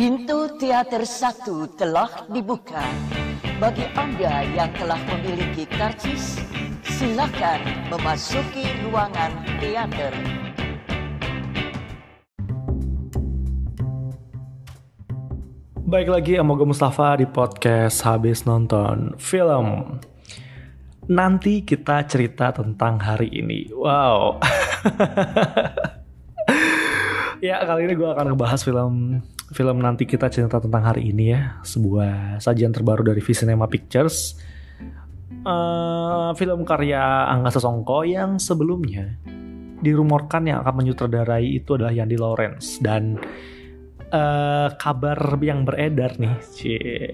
Pintu teater satu telah dibuka. Bagi Anda yang telah memiliki karcis, silakan memasuki ruangan teater. Baik lagi sama Mustafa di podcast habis nonton film. Nanti kita cerita tentang hari ini. Wow. ya kali ini gue akan ngebahas film film nanti kita cerita tentang hari ini ya. Sebuah sajian terbaru dari Visinema Pictures. Uh, film karya Angga Sasongko yang sebelumnya dirumorkan yang akan menyutradarai itu adalah Yandi Lawrence dan uh, kabar yang beredar nih,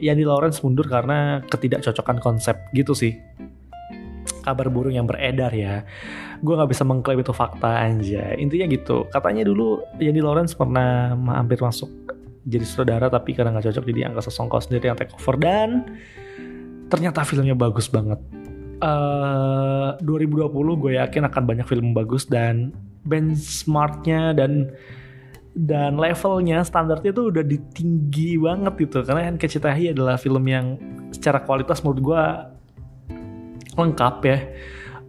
Yani Lawrence mundur karena ketidakcocokan konsep gitu sih. Kabar burung yang beredar ya. Gue nggak bisa mengklaim itu fakta aja. Intinya gitu. Katanya dulu Yani Lawrence pernah hampir masuk jadi saudara tapi karena nggak cocok jadi angka sesongkol sendiri yang take over. Dan ternyata filmnya bagus banget. Uh, 2020 gue yakin akan banyak film bagus dan benchmarknya dan dan levelnya standarnya tuh udah ditinggi banget gitu. Karena kan Kecitahi adalah film yang secara kualitas menurut gue lengkap ya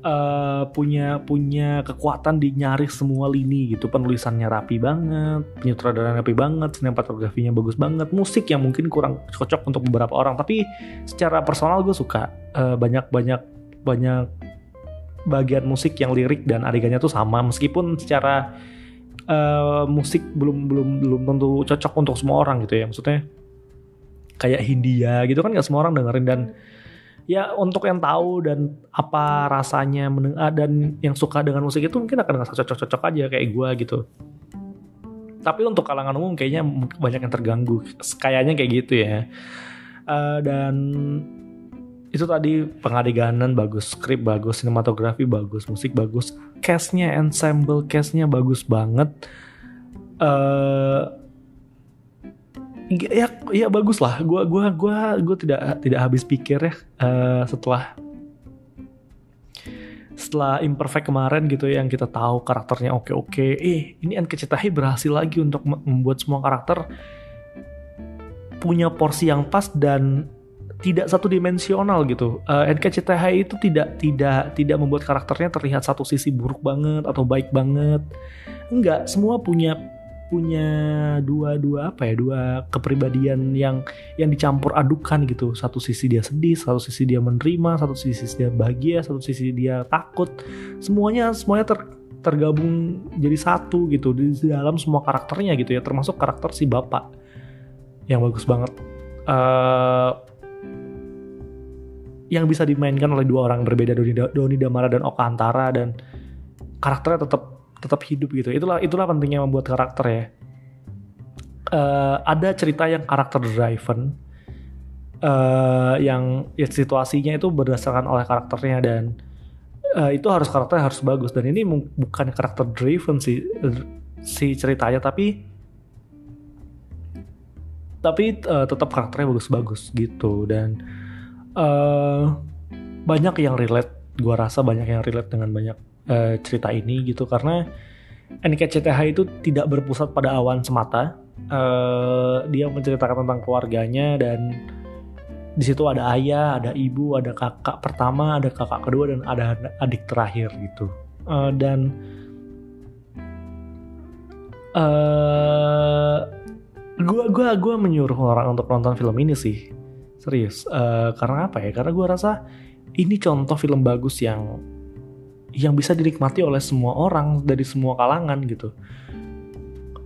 uh, punya punya kekuatan di nyaris semua lini gitu. Penulisannya rapi banget penyutradaraan rapi banget sinematografinya bagus banget musik yang mungkin kurang cocok untuk beberapa orang. Tapi secara personal gue suka uh, banyak banyak banyak bagian musik yang lirik dan adegannya tuh sama. Meskipun secara uh, musik belum belum belum tentu cocok untuk semua orang gitu ya. Maksudnya kayak Hindia gitu kan nggak semua orang dengerin dan ya untuk yang tahu dan apa rasanya mendengar dan yang suka dengan musik itu mungkin akan nggak cocok-cocok aja kayak gue gitu. Tapi untuk kalangan umum kayaknya banyak yang terganggu. Kayaknya kayak gitu ya. Uh, dan itu tadi pengadeganan bagus, skrip bagus, sinematografi bagus, musik bagus, castnya, ensemble castnya bagus banget. Uh, ya ya bagus lah. Gua gua gua gua tidak tidak habis pikir ya uh, setelah setelah imperfect kemarin gitu yang kita tahu karakternya oke oke eh ini Ankecitahi berhasil lagi untuk membuat semua karakter punya porsi yang pas dan tidak satu dimensional gitu. Uh, eh, NKCTH itu tidak tidak tidak membuat karakternya terlihat satu sisi buruk banget atau baik banget. Enggak, semua punya punya dua dua apa ya dua kepribadian yang yang dicampur adukan gitu. Satu sisi dia sedih satu sisi dia menerima satu sisi dia bahagia satu sisi dia takut. Semuanya semuanya ter, tergabung jadi satu gitu di dalam semua karakternya gitu ya termasuk karakter si bapak yang bagus banget. Uh, yang bisa dimainkan oleh dua orang berbeda Doni, Damara dan Oka Antara dan karakternya tetap tetap hidup gitu. Itulah itulah pentingnya membuat karakter ya. Uh, ada cerita yang karakter driven uh, yang ya, situasinya itu berdasarkan oleh karakternya dan uh, itu harus karakternya harus bagus. Dan ini bukan karakter driven sih si ceritanya tapi tapi uh, tetap karakternya bagus-bagus gitu. Dan uh, banyak yang relate gue rasa banyak yang relate dengan banyak uh, cerita ini gitu. Karena NKCTH itu tidak berpusat pada awan semata. Uh, dia menceritakan tentang keluarganya dan di situ ada ayah ada ibu ada kakak pertama ada kakak kedua dan ada adik terakhir gitu. Uh, dan uh, gua gua menyuruh orang untuk nonton film ini sih. Serius. Uh, karena apa ya? Karena gue rasa ini contoh film bagus yang yang bisa dinikmati oleh semua orang dari semua kalangan gitu.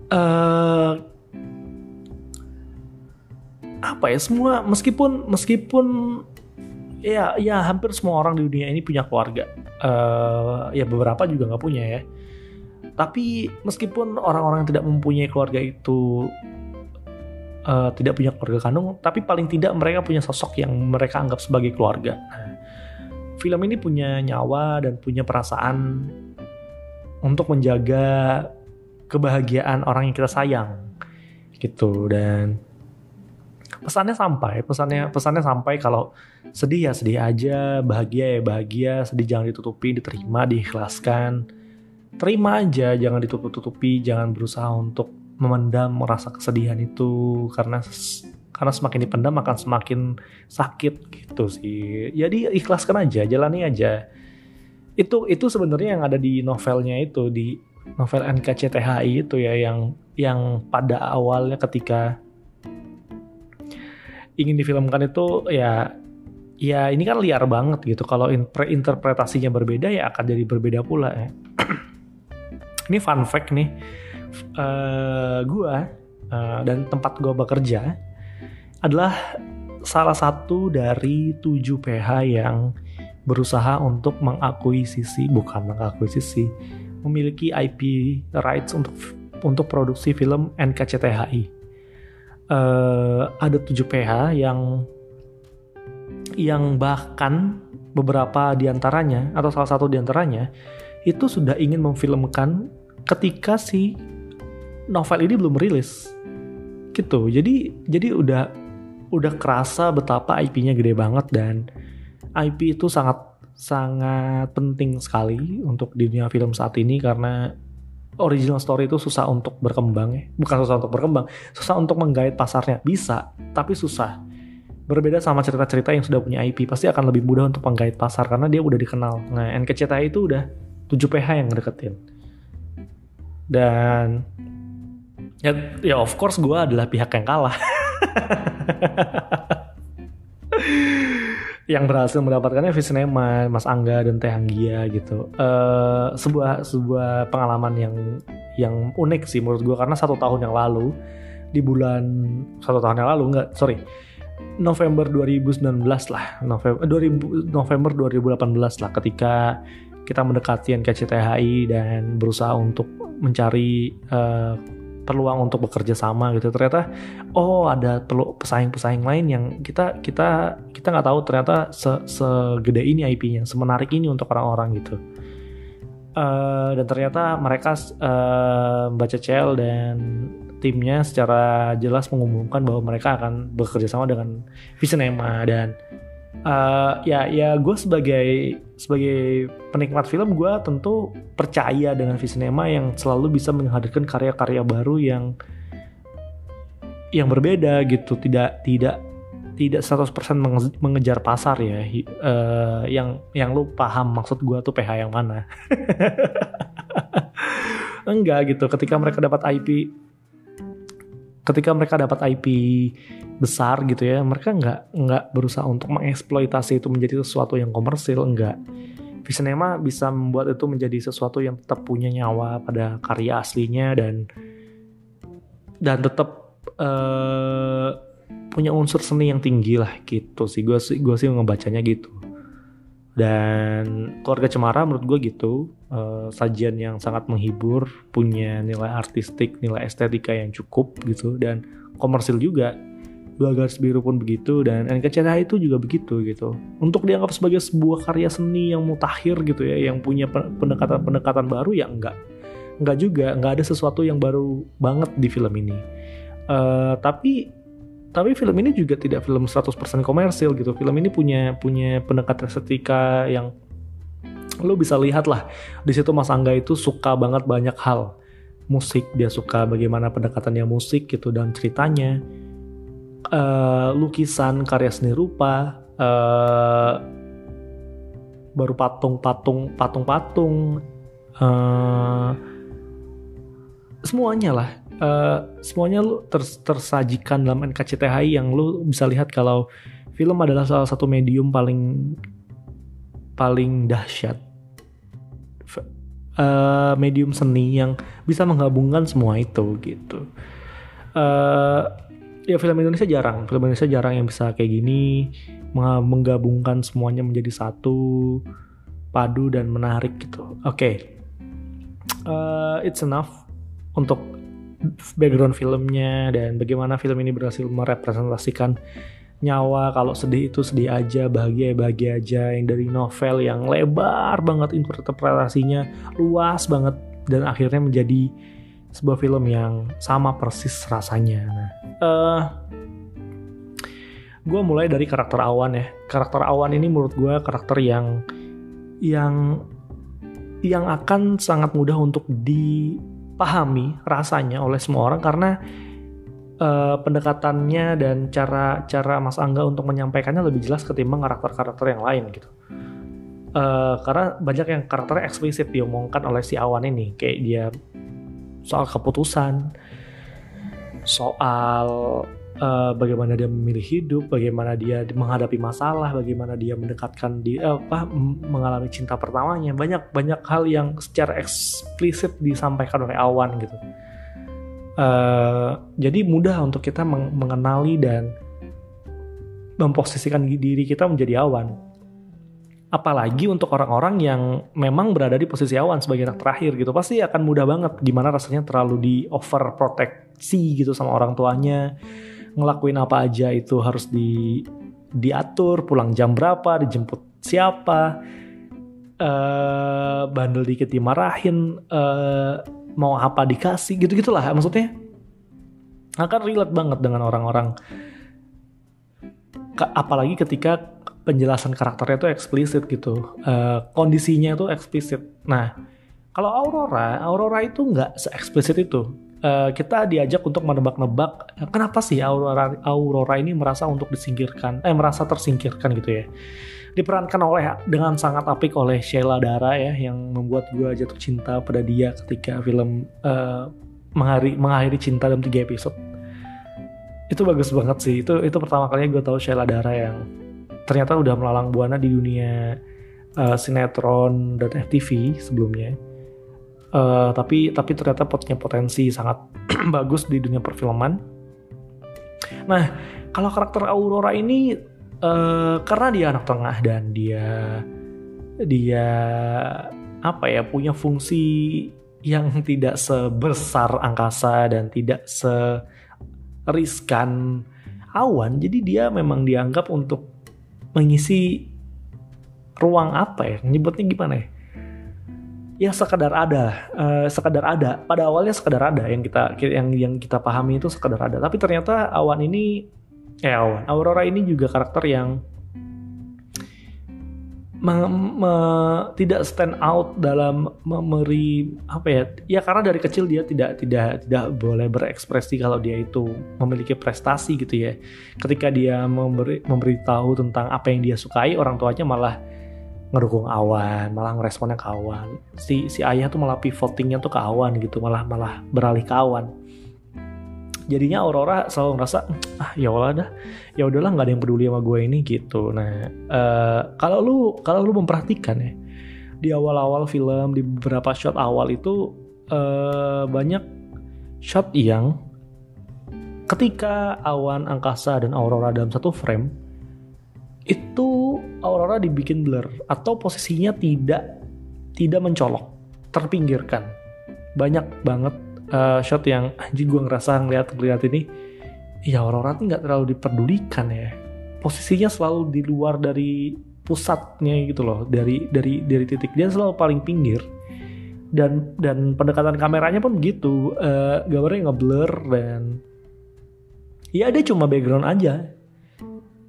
Uh, apa ya semua meskipun meskipun ya ya hampir semua orang di dunia ini punya keluarga. Uh, ya beberapa juga nggak punya ya. Tapi meskipun orang-orang yang tidak mempunyai keluarga itu uh, tidak punya keluarga kandung, tapi paling tidak mereka punya sosok yang mereka anggap sebagai keluarga. Nah, film ini punya nyawa dan punya perasaan untuk menjaga kebahagiaan orang yang kita sayang, gitu. Dan pesannya sampai, pesannya pesannya sampai kalau sedih ya sedih aja, bahagia ya bahagia, sedih jangan ditutupi, diterima, diikhlaskan, terima aja, jangan ditutup-tutupi, jangan berusaha untuk memendam merasa kesedihan itu karena karena semakin dipendam akan semakin sakit gitu sih. Jadi ikhlaskan aja jalani aja. Itu itu sebenarnya yang ada di novelnya itu di novel NKCTHI itu ya yang yang pada awalnya ketika ingin difilmkan itu ya ya ini kan liar banget gitu. Kalau interpretasinya berbeda ya akan jadi berbeda pula ya. Ini fun fact nih uh, gua uh, dan tempat gua bekerja adalah salah satu dari tujuh PH yang berusaha untuk mengakuisisi bukan mengakuisisi memiliki IP rights untuk untuk produksi film NKCTHI. Uh, eh, ada 7 PH yang yang bahkan beberapa di antaranya atau salah satu di antaranya itu sudah ingin memfilmkan ketika si novel ini belum rilis gitu jadi jadi udah udah kerasa betapa IP-nya gede banget dan IP itu sangat sangat penting sekali untuk di dunia film saat ini karena original story itu susah untuk berkembang ya. Bukan susah untuk berkembang, susah untuk menggait pasarnya. Bisa, tapi susah. Berbeda sama cerita-cerita yang sudah punya IP, pasti akan lebih mudah untuk menggait pasar karena dia udah dikenal. Nah, NKCTI itu udah 7 PH yang deketin. Dan ya, ya of course gue adalah pihak yang kalah. yang berhasil mendapatkannya Visinema, Mas Angga dan Teh Anggia gitu. Uh, sebuah sebuah pengalaman yang yang unik sih menurut gue karena satu tahun yang lalu di bulan satu tahun yang lalu enggak sorry November 2019 lah November 2000 November 2018 lah ketika kita mendekati NKCTHI dan berusaha untuk mencari uh, peluang untuk bekerja sama gitu. Ternyata oh ada perlu pesaing-pesaing lain yang kita kita kita nggak tahu ternyata se segede ini IP-nya semenarik ini untuk orang-orang gitu. Uh, dan ternyata mereka uh, Mbak Cecel dan timnya secara jelas mengumumkan bahwa mereka akan bekerja sama dengan Visinema dan uh, ya ya gue sebagai sebagai penikmat film gue tentu percaya dengan Visinema yang selalu bisa menghadirkan karya-karya baru yang yang berbeda gitu. Tidak tidak tidak 100% mengejar pasar ya. Uh, yang yang lu paham maksud gue tuh PH yang mana. Enggak gitu. Ketika mereka dapat IP ketika mereka dapat IP besar gitu ya mereka nggak nggak berusaha untuk mengeksploitasi itu menjadi sesuatu yang komersil enggak Visinema bisa membuat itu menjadi sesuatu yang tetap punya nyawa pada karya aslinya dan dan tetap uh, punya unsur seni yang tinggi lah gitu sih. Gue sih gue sih ngebacanya gitu dan keluarga Cemara menurut gue gitu uh, sajian yang sangat menghibur punya nilai artistik nilai estetika yang cukup gitu dan komersil juga. Dua garis biru pun begitu dan NKCTH itu juga begitu gitu. Untuk dianggap sebagai sebuah karya seni yang mutakhir gitu ya yang punya pendekatan-pendekatan baru ya enggak. Enggak juga enggak ada sesuatu yang baru banget di film ini. Uh, tapi tapi film ini juga tidak film 100% komersil gitu. Film ini punya punya pendekatan estetika yang lo bisa lihat lah. Di situ Mas Angga itu suka banget banyak hal. Musik dia suka bagaimana pendekatannya musik gitu dan ceritanya. Uh, lukisan karya seni rupa uh, baru patung-patung patung-patung uh, semuanya lah uh, semuanya lu ter tersajikan dalam NKCTHI yang lu bisa lihat kalau film adalah salah satu medium paling paling dahsyat. Uh, medium seni yang bisa menggabungkan semua itu gitu. Uh, ya film Indonesia jarang. Film Indonesia jarang yang bisa kayak gini menggabungkan semuanya menjadi satu padu dan menarik gitu. Oke. Okay. uh, it's enough untuk background filmnya dan bagaimana film ini berhasil merepresentasikan nyawa. Kalau sedih itu sedih aja bahagia ya bahagia aja. Yang dari novel yang lebar banget interpretasinya luas banget. Dan akhirnya menjadi sebuah film yang sama persis rasanya. Nah uh, eh, gue mulai dari karakter awan ya. Karakter awan ini menurut gue karakter yang yang yang akan sangat mudah untuk di dipahami rasanya oleh semua orang karena uh, pendekatannya dan cara cara Mas Angga untuk menyampaikannya lebih jelas ketimbang karakter-karakter yang lain gitu. Uh, karena banyak yang karakternya eksplisit diomongkan oleh si Awan ini kayak dia soal keputusan, soal uh, bagaimana dia memilih hidup, bagaimana dia menghadapi masalah, bagaimana dia mendekatkan di uh, apa mengalami cinta pertamanya. Banyak banyak hal yang secara eksplisit disampaikan oleh Awan gitu. Uh, jadi mudah untuk kita mengenali dan memposisikan diri kita menjadi Awan apalagi untuk orang-orang yang memang berada di posisi awan sebagai anak terakhir gitu pasti akan mudah banget gimana rasanya terlalu di over proteksi gitu sama orang tuanya ngelakuin apa aja itu harus di diatur pulang jam berapa dijemput siapa uh, bandel dikit dimarahin uh, mau apa dikasih gitu gitulah maksudnya. Akan relate banget dengan orang-orang. Apalagi ketika penjelasan karakternya itu eksplisit gitu uh, kondisinya itu eksplisit. Nah kalau Aurora Aurora itu nggak se eksplisit itu uh, kita diajak untuk menebak-nebak kenapa sih Aurora Aurora ini merasa untuk disingkirkan eh merasa tersingkirkan gitu ya? Diperankan oleh dengan sangat apik oleh Sheila Dara ya yang membuat gue jatuh cinta pada dia ketika film uh, mengakhiri, mengakhiri cinta dalam tiga episode. Itu bagus banget sih. Itu itu pertama kalinya gue tahu Sheila Dara yang ternyata udah melalang buana di dunia uh, sinetron dan FTV sebelumnya. Uh, tapi tapi ternyata punya potensi sangat bagus di dunia perfilman. Nah, kalau karakter Aurora ini uh, karena dia anak tengah dan dia dia apa ya punya fungsi yang tidak sebesar angkasa dan tidak seriskan awan, jadi dia memang dianggap untuk mengisi ruang apa ya nyebutnya gimana ya ya sekadar ada uh, sekadar ada. Pada awalnya sekadar ada yang kita yang yang kita pahami itu sekadar ada. Tapi ternyata awan ini eh awan aurora ini juga karakter yang me, me, tidak stand out dalam memberi apa ya ya karena dari kecil dia tidak tidak tidak boleh berekspresi kalau dia itu memiliki prestasi gitu ya. Ketika dia memberi memberitahu tentang apa yang dia sukai orang tuanya malah ngedukung awan malah ngeresponnya ke awan. Si si ayah tuh malah pivotingnya tuh ke awan gitu malah malah beralih ke awan. Jadinya Aurora selalu ngerasa ah ya Allah dah ya udahlah nggak ada yang peduli sama gue ini gitu. Nah uh, kalau lu kalau lu memperhatikan ya di awal-awal film di beberapa shot awal itu uh, banyak shot yang ketika awan angkasa dan aurora dalam satu frame itu aurora dibikin blur atau posisinya tidak tidak mencolok terpinggirkan. Banyak banget uh, shot yang anjing gue ngerasa ngeliat ngeliat ini. Ya Aurora tuh nggak terlalu diperdulikan ya. Posisinya selalu di luar dari pusatnya gitu loh. Dari dari dari titik dia selalu paling pinggir. Dan dan pendekatan kameranya pun begitu uh, gambarnya ngeblur dan ya dia cuma background aja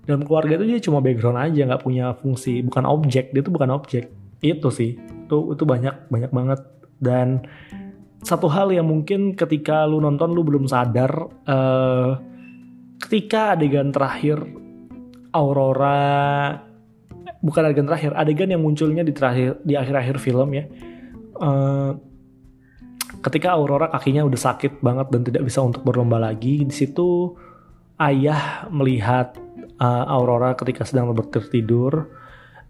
dalam keluarga itu dia cuma background aja nggak punya fungsi bukan objek dia tuh bukan objek. Itu sih itu itu banyak banyak banget. Dan satu hal yang mungkin ketika lu nonton lu belum sadar uh, ketika adegan terakhir Aurora bukan adegan terakhir adegan yang munculnya di terakhir di akhir-akhir film ya uh, ketika Aurora kakinya udah sakit banget dan tidak bisa untuk berlomba lagi di situ ayah melihat uh, Aurora ketika sedang tertidur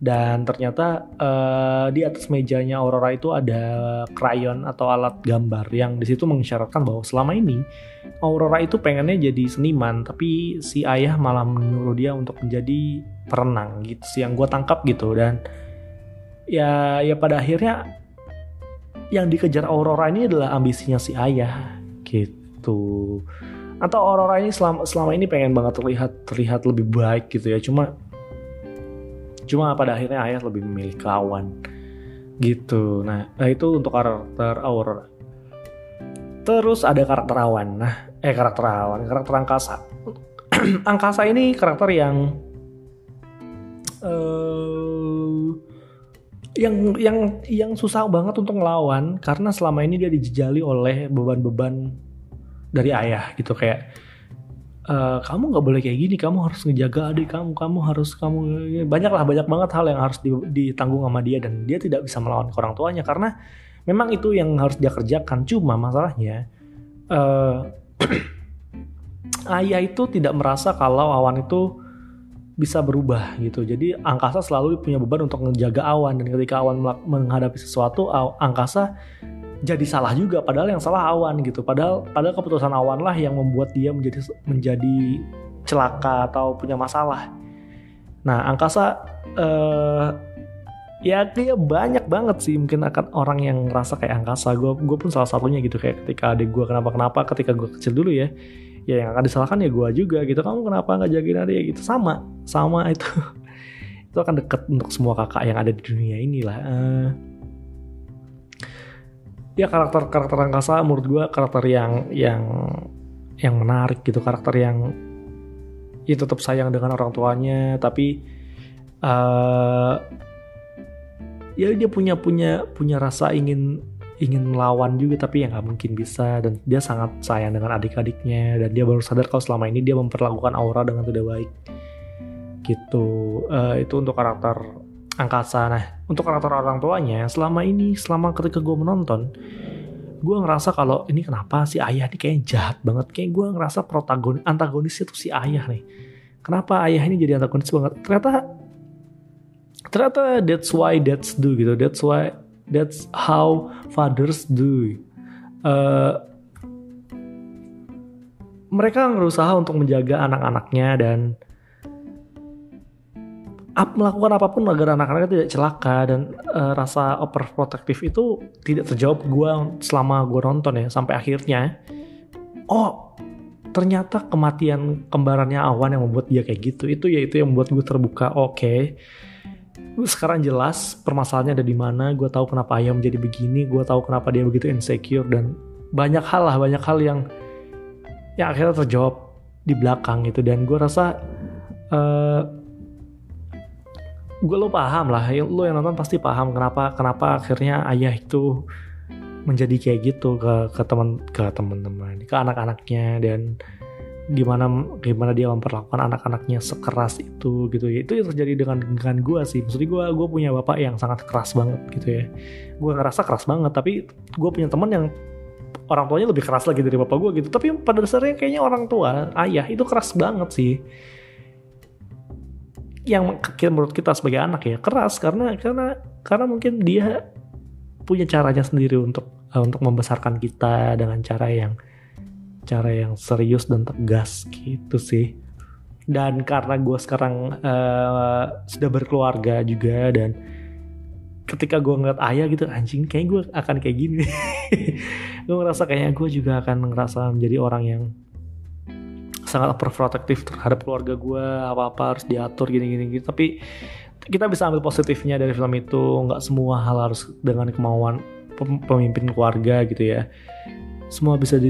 dan ternyata uh, di atas mejanya Aurora itu ada krayon atau alat gambar yang di situ mengisyaratkan bahwa selama ini Aurora itu pengennya jadi seniman tapi si ayah malah menyuruh dia untuk menjadi perenang gitu sih yang gue tangkap gitu. Dan ya ya pada akhirnya yang dikejar Aurora ini adalah ambisinya si ayah gitu atau Aurora ini selama selama ini pengen banget terlihat terlihat lebih baik gitu ya cuma Cuma pada akhirnya ayah lebih memilih kawan gitu. Nah, nah itu untuk karakter Aurora. Terus ada karakter awan. Nah, eh karakter awan, karakter angkasa. angkasa ini karakter yang uh, yang yang yang susah banget untuk ngelawan karena selama ini dia dijejali oleh beban-beban dari ayah gitu kayak e, kamu nggak boleh kayak gini kamu harus ngejaga adik kamu kamu harus kamu banyak lah banyak banget hal yang harus ditanggung sama dia dan dia tidak bisa melawan orang tuanya karena memang itu yang harus dia kerjakan cuma masalahnya uh, ayah itu tidak merasa kalau awan itu bisa berubah gitu. Jadi angkasa selalu punya beban untuk menjaga awan dan ketika awan menghadapi sesuatu, angkasa jadi salah juga padahal yang salah awan gitu. Padahal padahal keputusan awan lah yang membuat dia menjadi menjadi celaka atau punya masalah. Nah, angkasa eh, ya dia banyak banget sih mungkin akan orang yang ngerasa kayak angkasa. Gue gue pun salah satunya gitu kayak ketika adik gue kenapa kenapa ketika gue kecil dulu ya ya yang akan disalahkan ya gue juga gitu kamu kenapa nggak jagain adik gitu sama sama itu itu akan deket untuk semua kakak yang ada di dunia ini lah uh, ya karakter karakter angkasa menurut gue karakter yang yang yang menarik gitu. Karakter yang ya tetap sayang dengan orang tuanya tapi uh, ya dia punya punya punya rasa ingin ingin melawan juga tapi ya nggak mungkin bisa. Dan dia sangat sayang dengan adik-adiknya dan dia baru sadar kalau selama ini dia memperlakukan Aura dengan tidak baik. Gitu. Uh, itu untuk karakter angkasa. Nah untuk karakter orang tuanya selama ini selama ketika gue menonton gue ngerasa kalau ini kenapa si ayah ini kayaknya jahat banget. Kayak gue ngerasa protagonis antagonisnya tuh si ayah nih. Kenapa ayah ini jadi antagonis banget? Ternyata ternyata that's why that's do gitu. That's why That's how fathers do. Uh, mereka berusaha untuk menjaga anak-anaknya dan ap, melakukan apa pun agar anak-anaknya tidak celaka dan uh, rasa overprotective itu tidak terjawab gue selama gue nonton ya sampai akhirnya. Oh ternyata kematian kembarannya Awan yang membuat dia kayak gitu itu ya itu yang membuat gue terbuka. Oke. Okay sekarang jelas permasalahannya ada di mana gue tahu kenapa ayam menjadi begini gue tahu kenapa dia begitu insecure dan banyak hal lah banyak hal yang yang akhirnya terjawab di belakang itu. Dan gue rasa uh, gue lo paham lah. Lo yang nonton pasti paham kenapa kenapa akhirnya ayah itu menjadi kayak gitu ke ke teman ke teman-teman ke anak-anaknya. Dan gimana gimana dia memperlakukan anak-anaknya sekeras itu gitu ya. Itu yang terjadi dengan dengan gue sih. Maksudnya gue gue punya bapak yang sangat keras banget gitu ya. Gue ngerasa keras banget tapi gue punya teman yang orang tuanya lebih keras lagi dari bapak gue gitu. Tapi pada dasarnya kayaknya orang tua ayah itu keras banget sih yang menurut kita sebagai anak ya keras. Karena karena karena mungkin dia punya caranya sendiri untuk untuk membesarkan kita dengan cara yang cara yang serius dan tegas gitu sih. Dan karena gue sekarang uh, sudah berkeluarga juga dan ketika gue ngeliat ayah gitu anjing kayak gue akan kayak gini. Gue ngerasa kayaknya gue juga akan ngerasa menjadi orang yang sangat overprotective terhadap keluarga gue apa apa harus diatur gini gini. Gitu tapi kita bisa ambil positifnya dari film itu. Nggak semua hal harus dengan kemauan pemimpin keluarga gitu ya. Semua bisa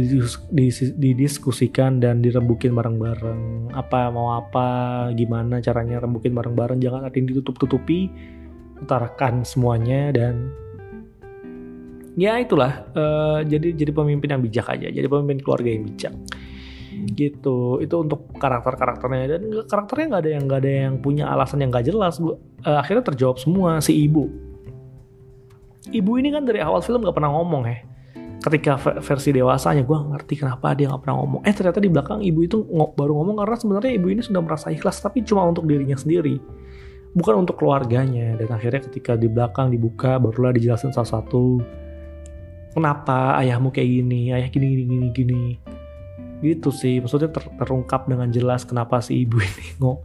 didiskusikan dan dirembukin bareng-bareng. Apa mau apa gimana caranya rembukin bareng-bareng. Jangan ada yang ditutup-tutupi. Utarakan semuanya dan ya itulah uh, jadi jadi pemimpin yang bijak aja. Jadi pemimpin keluarga yang bijak gitu. Itu untuk karakter karakternya dan karakternya nggak ada yang nggak ada yang punya alasan yang nggak jelas. Uh, akhirnya terjawab semua si ibu. Ibu ini kan dari awal film nggak pernah ngomong ya ketika versi dewasanya gue ngerti kenapa dia nggak pernah ngomong. Eh ternyata di belakang ibu itu ng baru ngomong karena sebenarnya ibu ini sudah merasa ikhlas tapi cuma untuk dirinya sendiri. Bukan untuk keluarganya. Dan akhirnya ketika di belakang dibuka barulah dijelasin salah satu kenapa ayahmu kayak gini? Ayah gini gini gini gini gitu sih maksudnya ter terungkap dengan jelas kenapa si ibu ini ngok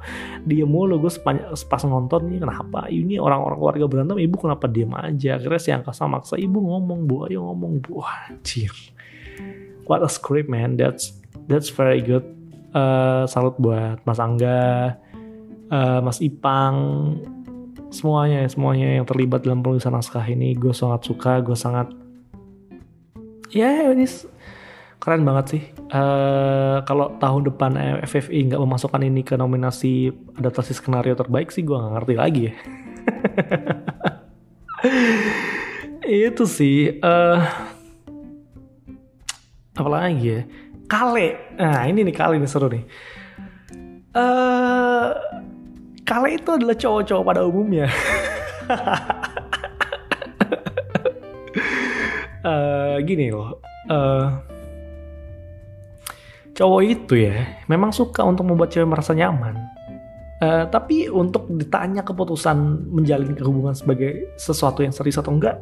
dia mulu. Gue pas nonton nih kenapa ini orang-orang keluarga berantem? Ibu kenapa diem aja? Akhirnya si angkasa maksa ibu ngomong bu ayo ngomong bu. Anjir. What a script man. That's that's very good. Uh, salut buat Mas Angga uh, Mas Ipang semuanya semuanya yang terlibat dalam penulisan naskah ini. Gue sangat suka gue sangat ya yeah, ini keren banget sih. Uh, kalau tahun depan FFI nggak memasukkan ini ke nominasi adaptasi skenario terbaik sih gue nggak ngerti lagi ya. itu sih uh, apa lagi ya? Kale. Nah ini nih kale nih seru nih. Uh, kale itu adalah cowok-cowok pada umumnya. Uh, gini loh. Uh, cowok itu ya memang suka untuk membuat cewek merasa nyaman. Uh, tapi untuk ditanya keputusan menjalin hubungan sebagai sesuatu yang serius atau enggak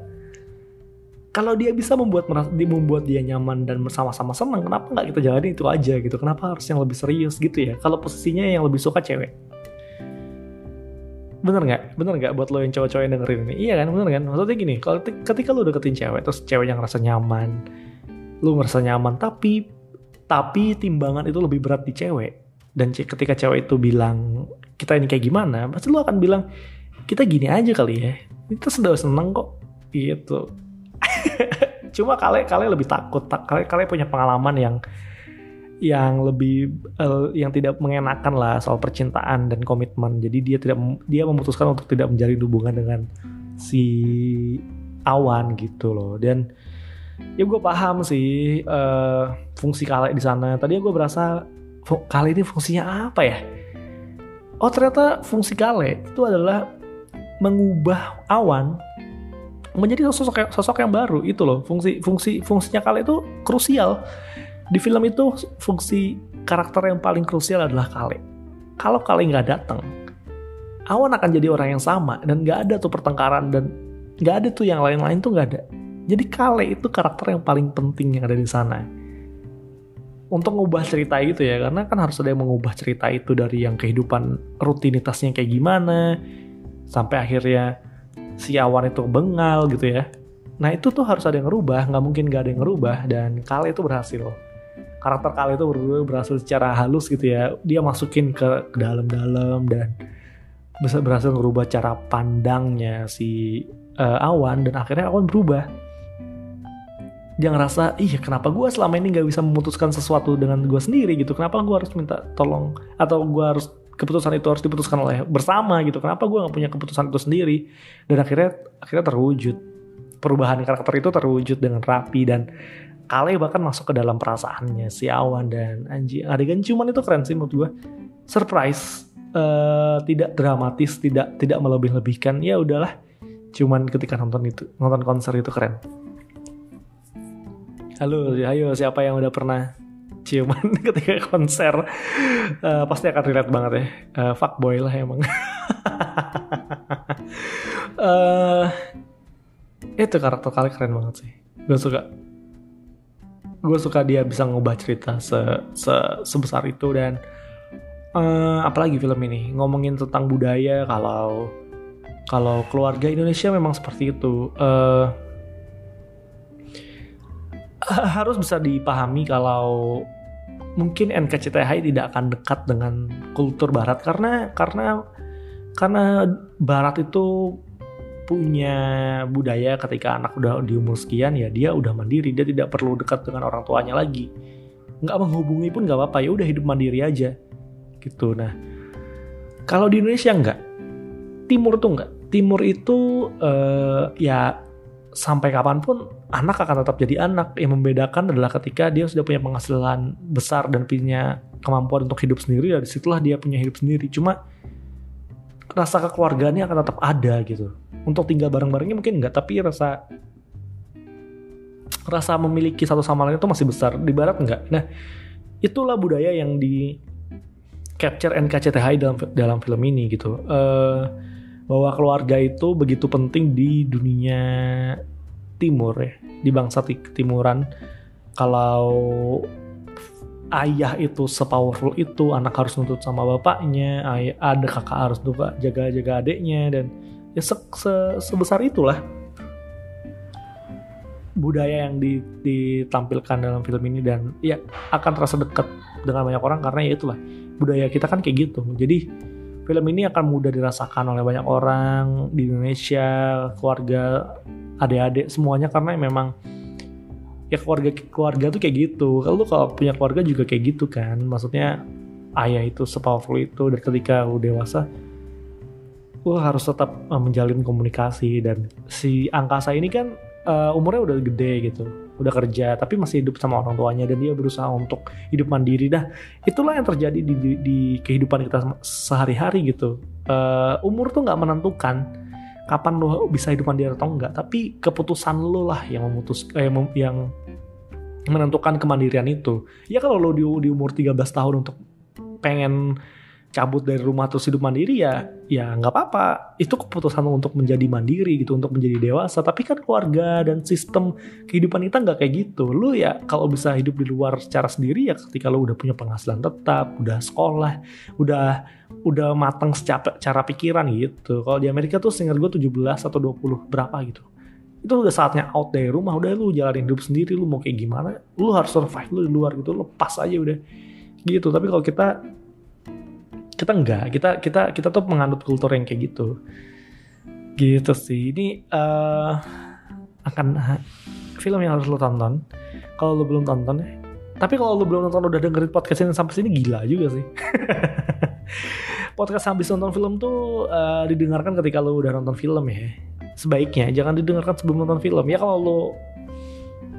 kalau dia bisa membuat membuat dia nyaman dan bersama-sama senang kenapa nggak kita jalanin itu aja gitu? Kenapa harus yang lebih serius gitu ya? Kalau posisinya yang lebih suka cewek. Bener nggak? Bener nggak buat lo yang cowok-cowok yang dengerin ini? Iya kan? Bener kan? Maksudnya gini kalau ketika lo deketin cewek terus cewek yang ngerasa nyaman lo ngerasa nyaman tapi tapi timbangan itu lebih berat di cewek. Dan ketika cewek itu bilang kita ini kayak gimana? Pasti lo akan bilang kita gini aja kali ya. Kita sudah seneng kok. Gitu. Cuma kalian kalian lebih takut. Kalian kalian punya pengalaman yang yang lebih uh, yang tidak mengenakan lah soal percintaan dan komitmen. Jadi dia tidak dia memutuskan untuk tidak menjalin hubungan dengan si awan gitu loh. Dan ya gue paham sih uh, fungsi kale di sana. Tadi gue berasa kale ini fungsinya apa ya? Oh ternyata fungsi kale itu adalah mengubah awan menjadi sosok sosok yang baru. Itu loh fungsi fungsi fungsinya kali itu krusial. Di film itu fungsi karakter yang paling krusial adalah Kale kalau Kale nggak datang Awan akan jadi orang yang sama dan nggak ada tuh pertengkaran dan nggak ada tuh yang lain-lain tuh nggak ada jadi Kale itu karakter yang paling penting yang ada di sana. Untuk mengubah cerita itu ya karena kan harus ada yang mengubah cerita itu dari yang kehidupan rutinitasnya kayak gimana sampai akhirnya si awan itu bengal gitu ya. Nah itu tuh harus ada yang ngerubah nggak mungkin gak ada yang ngerubah dan Kale itu berhasil. Karakter Kale itu berhasil secara halus gitu ya. Dia masukin ke, dalam-dalam dan bisa berhasil ngerubah cara pandangnya si uh, awan dan akhirnya awan berubah dia ngerasa ih kenapa gue selama ini nggak bisa memutuskan sesuatu dengan gue sendiri gitu? Kenapa gue harus minta tolong atau gue harus keputusan itu harus diputuskan oleh bersama gitu? Kenapa gue nggak punya keputusan itu sendiri? Dan akhirnya akhirnya terwujud. Perubahan karakter itu terwujud dengan rapi dan Kale bahkan masuk ke dalam perasaannya si Awan dan Anji adegan. Cuman itu keren sih menurut gue surprise uh, tidak dramatis tidak tidak melebih-lebihkan. Ya udahlah cuman ketika nonton itu nonton konser itu keren halo ayo siapa yang udah pernah ciuman ketika konser? Uh, pasti akan relate banget ya. Uh, fuckboy lah emang. Uh, itu karakter kali keren banget sih. Gue suka gue suka dia bisa ngubah cerita se, se sebesar itu dan uh, apalagi film ini ngomongin tentang budaya kalau kalau keluarga Indonesia memang seperti itu. Uh, harus bisa dipahami kalau mungkin NKCTHI tidak akan dekat dengan kultur Barat. Karena karena karena Barat itu punya budaya ketika anak udah di umur sekian ya dia udah mandiri. Dia tidak perlu dekat dengan orang tuanya lagi. Nggak menghubungi pun nggak apa-apa. Ya udah hidup mandiri aja. Gitu. Nah kalau di Indonesia nggak? Timur tuh nggak? Timur itu uh, ya sampai kapan pun anak akan tetap jadi anak. Yang membedakan adalah ketika dia sudah punya penghasilan besar dan punya kemampuan untuk hidup sendiri, dari situlah dia punya hidup sendiri. Cuma rasa kekeluargaannya akan tetap ada gitu. Untuk tinggal bareng-barengnya mungkin enggak, tapi rasa rasa memiliki satu sama lain itu masih besar. Di barat enggak. Nah, itulah budaya yang di capture NKCTHI dalam dalam film ini gitu. Uh, bahwa keluarga itu begitu penting di dunia timur ya, di bangsa timuran. Kalau ayah itu sepowerful itu, anak harus nuntut sama bapaknya, ayah, ada kakak harus juga jaga-jaga adiknya dan ya se -se sebesar itulah budaya yang ditampilkan dalam film ini dan ya akan terasa dekat dengan banyak orang karena ya itulah budaya kita kan kayak gitu. Jadi film ini akan mudah dirasakan oleh banyak orang di Indonesia, keluarga, adik-adik semuanya karena memang ya keluarga keluarga tuh kayak gitu. Kalau kalau punya keluarga juga kayak gitu kan. Maksudnya ayah itu sepowerful itu dan ketika lu dewasa lo harus tetap uh, menjalin komunikasi dan si angkasa ini kan uh, umurnya udah gede gitu udah kerja tapi masih hidup sama orang tuanya dan dia berusaha untuk hidup mandiri. Dah itulah yang terjadi di, di, di kehidupan kita sehari-hari gitu. Uh, umur tuh nggak menentukan kapan lo bisa hidup mandiri atau enggak tapi keputusan lo lah yang memutus eh, yang menentukan kemandirian itu. Ya kalau lo di, di umur 13 tahun untuk pengen cabut dari rumah terus hidup mandiri ya ya nggak apa-apa. Itu keputusan untuk menjadi mandiri gitu untuk menjadi dewasa. Tapi kan keluarga dan sistem kehidupan kita nggak kayak gitu. Lu ya kalau bisa hidup di luar secara sendiri ya ketika lu udah punya penghasilan tetap udah sekolah udah udah matang secara cara pikiran gitu. Kalau di Amerika tuh seingat gue 17 atau 20 berapa gitu. Itu udah saatnya out dari rumah. Udah lu jalanin hidup sendiri lu mau kayak gimana lu harus survive lu di luar gitu. Lepas aja udah gitu. Tapi kalau kita kita enggak. Kita kita kita tuh menganut kultur yang kayak gitu. Gitu sih. Ini uh, akan film yang harus lo tonton. Kalau lo belum tonton ya tapi kalau lo belum nonton udah dengerin podcast ini sampai sini gila juga sih. Podcast habis nonton film tuh uh, didengarkan ketika lo udah nonton film ya. Sebaiknya jangan didengarkan sebelum nonton film. Ya kalau lo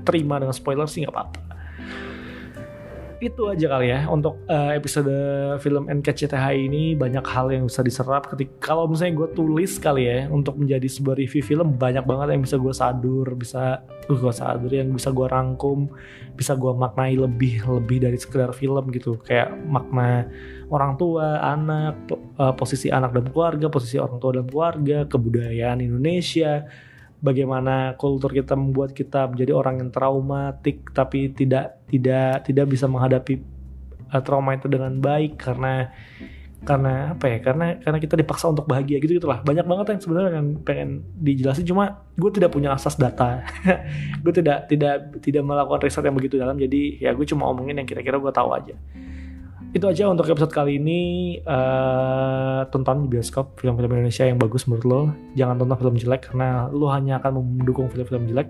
terima dengan spoiler sih nggak apa-apa itu aja kali ya. Untuk uh, episode film NKCTH ini banyak hal yang bisa diserap ketika kalau misalnya gue tulis kali ya untuk menjadi sebuah review film banyak banget yang bisa gue sadur bisa uh, gue sadur yang bisa gue rangkum bisa gue maknai lebih lebih dari sekedar film gitu. Kayak makna orang tua anak uh, posisi anak dan keluarga posisi orang tua dan keluarga kebudayaan Indonesia bagaimana kultur kita membuat kita menjadi orang yang traumatik tapi tidak tidak tidak bisa menghadapi uh, trauma itu dengan baik karena karena apa ya karena karena kita dipaksa untuk bahagia gitu gitulah. Banyak banget yang sebenarnya yang pengen dijelasin cuma gue tidak punya asas data. Gue tidak tidak tidak melakukan riset yang begitu dalam jadi ya gue cuma omongin yang kira-kira gue tahu aja itu aja untuk episode kali ini. Uh, tonton bioskop film-film Indonesia yang bagus menurut lo. Jangan tonton film jelek karena lo hanya akan mendukung film-film jelek.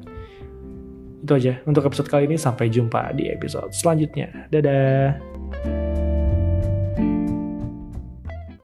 Itu aja untuk episode kali ini. Sampai jumpa di episode selanjutnya. Dadah